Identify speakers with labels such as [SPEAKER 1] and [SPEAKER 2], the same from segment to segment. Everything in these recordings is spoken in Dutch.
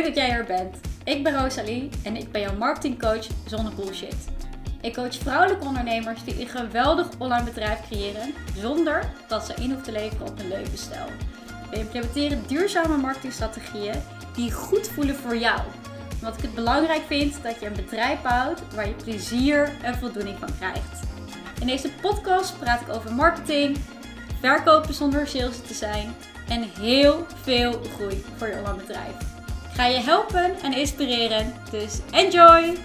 [SPEAKER 1] Leuk dat jij er bent. Ik ben Rosalie en ik ben jouw marketingcoach zonder bullshit. Ik coach vrouwelijke ondernemers die een geweldig online bedrijf creëren zonder dat ze in hoeven te leveren op een levensstijl. We implementeren duurzame marketingstrategieën die goed voelen voor jou. Omdat ik het belangrijk vind dat je een bedrijf bouwt waar je plezier en voldoening van krijgt. In deze podcast praat ik over marketing, verkopen zonder sales te zijn en heel veel groei voor je online bedrijf. Ga je helpen en inspireren, dus enjoy!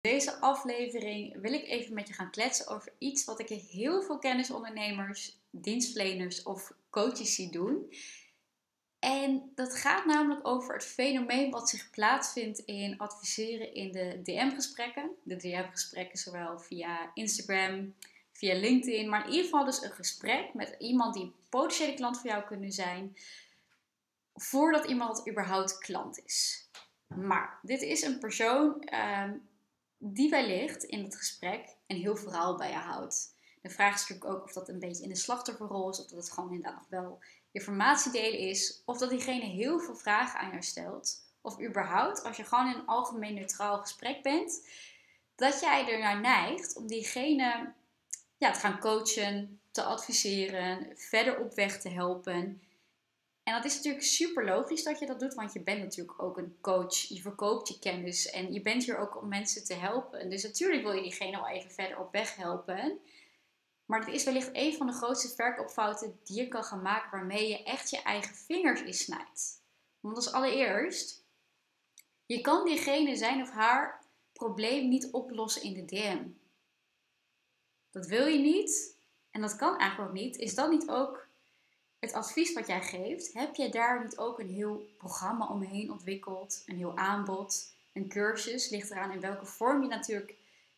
[SPEAKER 1] Deze aflevering wil ik even met je gaan kletsen over iets wat ik heel veel kennisondernemers, dienstverleners of coaches zie doen. En dat gaat namelijk over het fenomeen wat zich plaatsvindt in adviseren in de DM-gesprekken. De DM-gesprekken zowel via Instagram, via LinkedIn, maar in ieder geval dus een gesprek met iemand die potentiële klant voor jou kunnen zijn, voordat iemand überhaupt klant is. Maar dit is een persoon um, die wellicht in het gesprek een heel verhaal bij je houdt. De vraag is natuurlijk ook of dat een beetje in de slachtofferrol is, of dat het gewoon inderdaad nog wel informatie delen is, of dat diegene heel veel vragen aan jou stelt, of überhaupt als je gewoon in een algemeen neutraal gesprek bent, dat jij ernaar neigt om diegene ja, te gaan coachen, te adviseren, verder op weg te helpen. En dat is natuurlijk super logisch dat je dat doet, want je bent natuurlijk ook een coach. Je verkoopt je kennis en je bent hier ook om mensen te helpen. Dus natuurlijk wil je diegene wel even verder op weg helpen. Maar het is wellicht een van de grootste verkoopfouten die je kan gaan maken waarmee je echt je eigen vingers insnijdt. Want als allereerst, je kan diegene zijn of haar probleem niet oplossen in de DM. Dat wil je niet en dat kan eigenlijk ook niet. Is dat niet ook het advies wat jij geeft? Heb je daar niet ook een heel programma omheen ontwikkeld? Een heel aanbod, een cursus? Ligt eraan in welke vorm je natuurlijk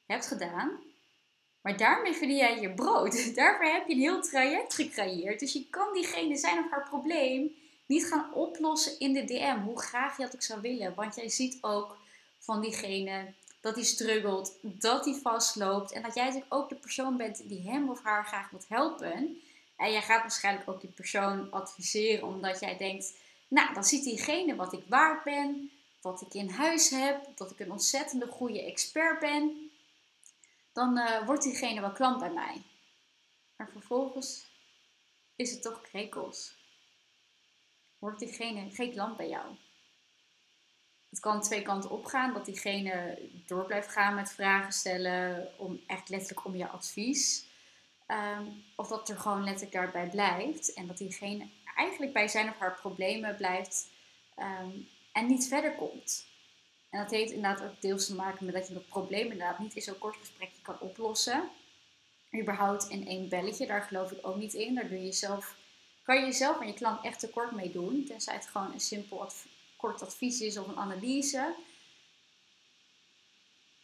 [SPEAKER 1] hebt gedaan. Maar daarmee verdien jij je brood. Daarvoor heb je een heel traject gecreëerd. Dus je kan diegene zijn of haar probleem niet gaan oplossen in de DM. Hoe graag je dat ook zou willen. Want jij ziet ook van diegene dat hij struggelt, dat hij vastloopt. En dat jij natuurlijk ook de persoon bent die hem of haar graag wilt helpen. En jij gaat waarschijnlijk ook die persoon adviseren omdat jij denkt, nou dan ziet diegene wat ik waard ben, wat ik in huis heb, dat ik een ontzettende goede expert ben dan uh, wordt diegene wel klant bij mij. Maar vervolgens is het toch krekels. Wordt diegene geen klant bij jou. Het kan twee kanten opgaan, dat diegene door blijft gaan met vragen stellen, om echt letterlijk om je advies. Um, of dat er gewoon letterlijk daarbij blijft en dat diegene eigenlijk bij zijn of haar problemen blijft um, en niet verder komt. En dat heeft inderdaad ook deels te maken met dat je het probleem inderdaad niet in zo'n kort gesprekje kan oplossen. Überhaupt in één belletje, daar geloof ik ook niet in. Daar doe je zelf, kan je jezelf en je klant echt tekort mee doen. Tenzij het gewoon een simpel kort advies is of een analyse.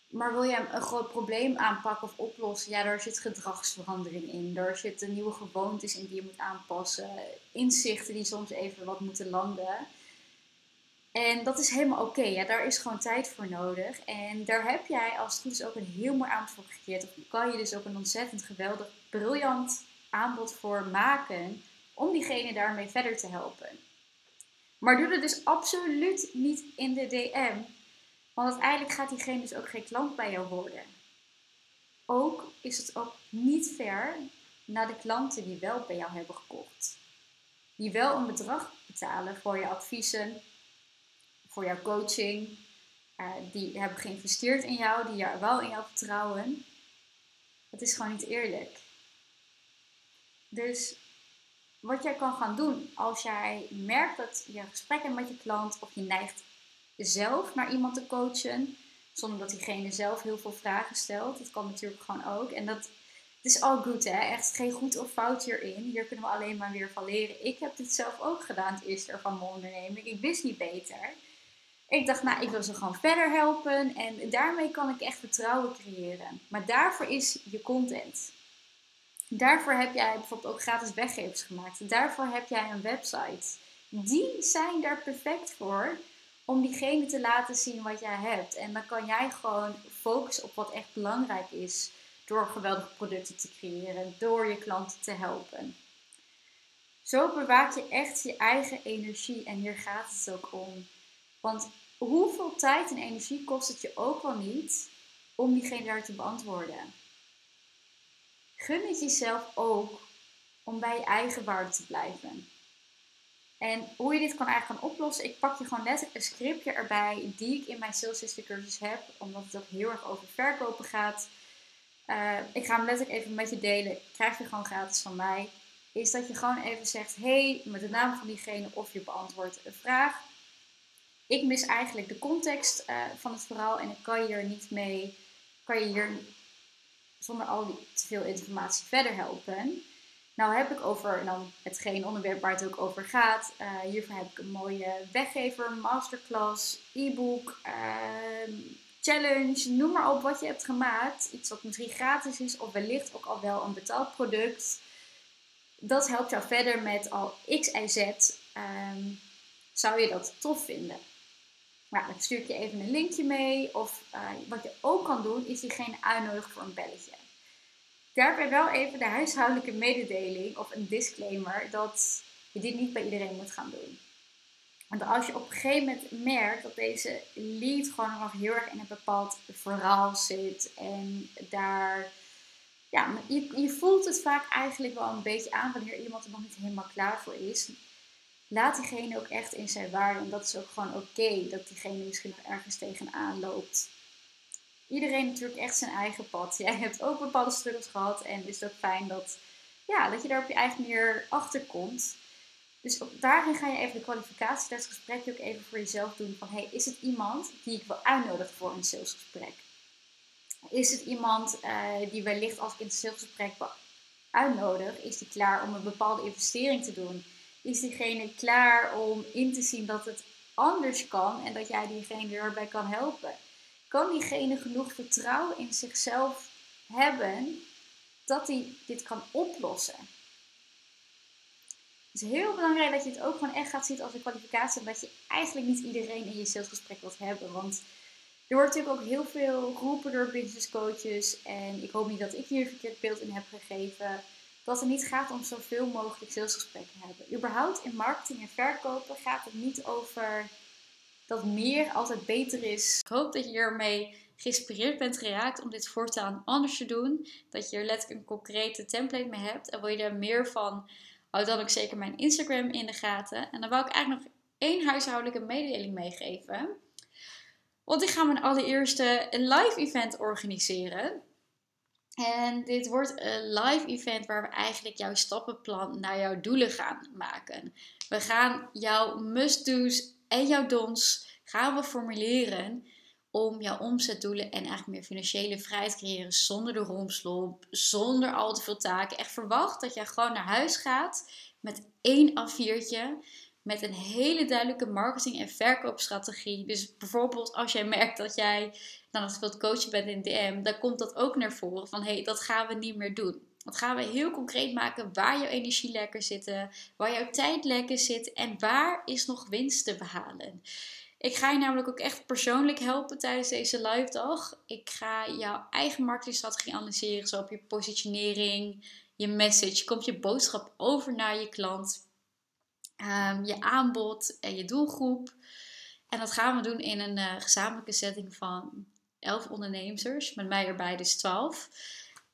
[SPEAKER 1] Maar wil je een groot probleem aanpakken of oplossen, ja, daar zit gedragsverandering in. Daar zitten nieuwe gewoontes in die je moet aanpassen. Inzichten die soms even wat moeten landen. En dat is helemaal oké. Ja, daar is gewoon tijd voor nodig. En daar heb jij als het goed is ook een heel mooi aanbod voor gecreëerd. Of kan je dus ook een ontzettend geweldig, briljant aanbod voor maken. Om diegene daarmee verder te helpen. Maar doe het dus absoluut niet in de DM. Want uiteindelijk gaat diegene dus ook geen klant bij jou worden. Ook is het ook niet fair naar de klanten die wel bij jou hebben gekocht. Die wel een bedrag betalen voor je adviezen, voor jouw coaching. Uh, die hebben geïnvesteerd in jou, die wel in jou vertrouwen. Het is gewoon niet eerlijk. Dus wat jij kan gaan doen als jij merkt dat je gesprekken met je klant of je neigt zelf naar iemand te coachen, zonder dat diegene zelf heel veel vragen stelt. Dat kan natuurlijk gewoon ook. En dat het is al goed, hè? Echt geen goed of fout hierin. Hier kunnen we alleen maar weer van leren. Ik heb dit zelf ook gedaan, het eerste van mijn onderneming. Ik wist niet beter. Ik dacht, nou, ik wil ze gewoon verder helpen en daarmee kan ik echt vertrouwen creëren. Maar daarvoor is je content. Daarvoor heb jij bijvoorbeeld ook gratis weggevers gemaakt. Daarvoor heb jij een website. Die zijn daar perfect voor om diegene te laten zien wat jij hebt. En dan kan jij gewoon focussen op wat echt belangrijk is door geweldige producten te creëren, door je klanten te helpen. Zo bewaak je echt je eigen energie en hier gaat het ook om. Want hoeveel tijd en energie kost het je ook wel niet om diegene daar te beantwoorden? Gun het jezelf ook om bij je eigen waarde te blijven. En hoe je dit kan eigenlijk gaan oplossen, ik pak je gewoon letterlijk een scriptje erbij die ik in mijn Sales Sister cursus heb, omdat het ook heel erg over verkopen gaat. Uh, ik ga hem letterlijk even met je delen, krijg je gewoon gratis van mij. Is dat je gewoon even zegt, hey, met de naam van diegene of je beantwoordt een vraag. Ik mis eigenlijk de context uh, van het verhaal en ik kan je hier niet mee, kan je hier zonder al die te veel informatie verder helpen. Nou heb ik over dan hetgeen onderwerp waar het ook over gaat. Uh, hiervoor heb ik een mooie weggever, masterclass, e-book, uh, challenge, noem maar op wat je hebt gemaakt. Iets wat misschien gratis is of wellicht ook al wel een betaald product. Dat helpt jou verder met al X en Z. Um, zou je dat tof vinden? Nou, dan stuur je even een linkje mee. Of uh, wat je ook kan doen, is diegene uitnodigen voor een belletje. Daarbij wel even de huishoudelijke mededeling of een disclaimer dat je dit niet bij iedereen moet gaan doen. Want als je op een gegeven moment merkt dat deze lead gewoon nog heel erg in een bepaald verhaal zit en daar, ja, je, je voelt het vaak eigenlijk wel een beetje aan wanneer iemand er nog niet helemaal klaar voor is. Laat diegene ook echt in zijn waarde en dat is ook gewoon oké dat diegene misschien nog ergens tegenaan loopt iedereen natuurlijk echt zijn eigen pad. Jij hebt ook bepaalde struggles gehad en het is ook fijn dat, ja, dat je daar op je eigen manier achter komt. Dus daarin ga je even de kwalificatie, dat gesprek ook even voor jezelf doen van, hey, is het iemand die ik wil uitnodigen voor een salesgesprek? Is het iemand uh, die wellicht als ik in het salesgesprek uitnodig, is die klaar om een bepaalde investering te doen? Is diegene klaar om in te zien dat het anders kan en dat jij diegene erbij kan helpen? kan diegene genoeg vertrouwen in zichzelf hebben dat hij dit kan oplossen. Het is heel belangrijk dat je het ook gewoon echt gaat zien als een kwalificatie. Dat je eigenlijk niet iedereen in je salesgesprek wilt hebben. Want er wordt natuurlijk ook heel veel geroepen door business coaches. En ik hoop niet dat ik hier een verkeerd beeld in heb gegeven. Dat het niet gaat om zoveel mogelijk salesgesprekken hebben. Überhaupt in marketing en verkopen gaat het niet over dat meer altijd beter is. Ik hoop dat je hiermee geïnspireerd bent geraakt om dit voortaan anders te doen. Dat je er letterlijk een concrete template mee hebt. En wil je daar meer van, houd dan ook zeker mijn Instagram in de gaten. En dan wil ik eigenlijk nog één huishoudelijke mededeling meegeven. Want ik ga mijn allereerste live event organiseren. En dit wordt een live event waar we eigenlijk jouw stappenplan naar jouw doelen gaan maken. We gaan jouw must-do's en jouw dons gaan we formuleren om jouw omzetdoelen en eigenlijk meer financiële vrijheid te creëren zonder de romslomp, zonder al te veel taken. Echt verwacht dat jij gewoon naar huis gaat met één A4'tje met een hele duidelijke marketing- en verkoopstrategie. Dus bijvoorbeeld als jij merkt dat jij dan als wilt coachen bent in DM, dan komt dat ook naar voren van hé, hey, dat gaan we niet meer doen. Dat gaan we heel concreet maken waar jouw energielekken zitten, waar jouw tijdlekken zit en waar is nog winst te behalen. Ik ga je namelijk ook echt persoonlijk helpen tijdens deze live dag. Ik ga jouw eigen marketingstrategie analyseren, zo op je positionering, je message, komt je boodschap over naar je klant, um, je aanbod en je doelgroep. En dat gaan we doen in een uh, gezamenlijke setting van 11 ondernemers, met mij erbij dus 12.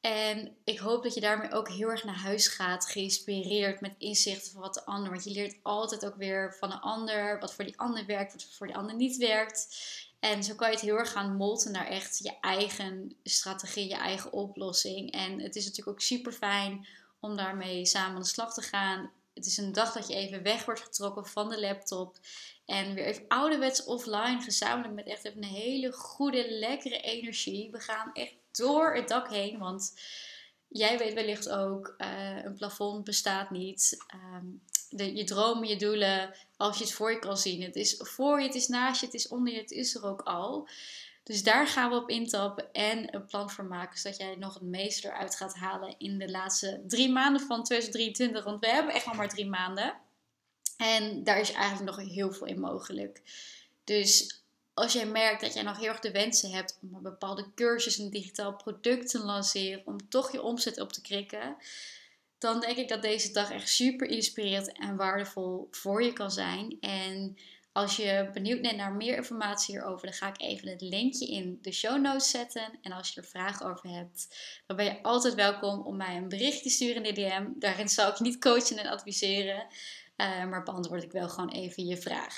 [SPEAKER 1] En ik hoop dat je daarmee ook heel erg naar huis gaat, geïnspireerd met inzichten van wat de ander. Want je leert altijd ook weer van een ander, wat voor die ander werkt, wat voor die ander niet werkt. En zo kan je het heel erg gaan molten naar echt je eigen strategie, je eigen oplossing. En het is natuurlijk ook super fijn om daarmee samen aan de slag te gaan. Het is een dag dat je even weg wordt getrokken van de laptop. En weer even ouderwets offline, gezamenlijk met echt even een hele goede, lekkere energie. We gaan echt door het dak heen. Want jij weet wellicht ook, uh, een plafond bestaat niet. Ehm, de, je dromen, je doelen, als je het voor je kan zien. Het is voor je, het is naast je, het is onder je, het is er ook al. Dus daar gaan we op intappen en een plan voor maken, zodat jij nog het meeste eruit gaat halen in de laatste drie maanden van 2023. Want we hebben echt nog maar drie maanden. En daar is eigenlijk nog heel veel in mogelijk. Dus als jij merkt dat jij nog heel erg de wensen hebt om een bepaalde cursus, een digitaal product te lanceren, om toch je omzet op te krikken, dan denk ik dat deze dag echt super inspirerend en waardevol voor je kan zijn. En als je benieuwd bent naar meer informatie hierover, dan ga ik even het linkje in de show notes zetten. En als je er vragen over hebt, dan ben je altijd welkom om mij een bericht te sturen in de DM. Daarin zal ik niet coachen en adviseren, uh, maar beantwoord ik wel gewoon even je vraag.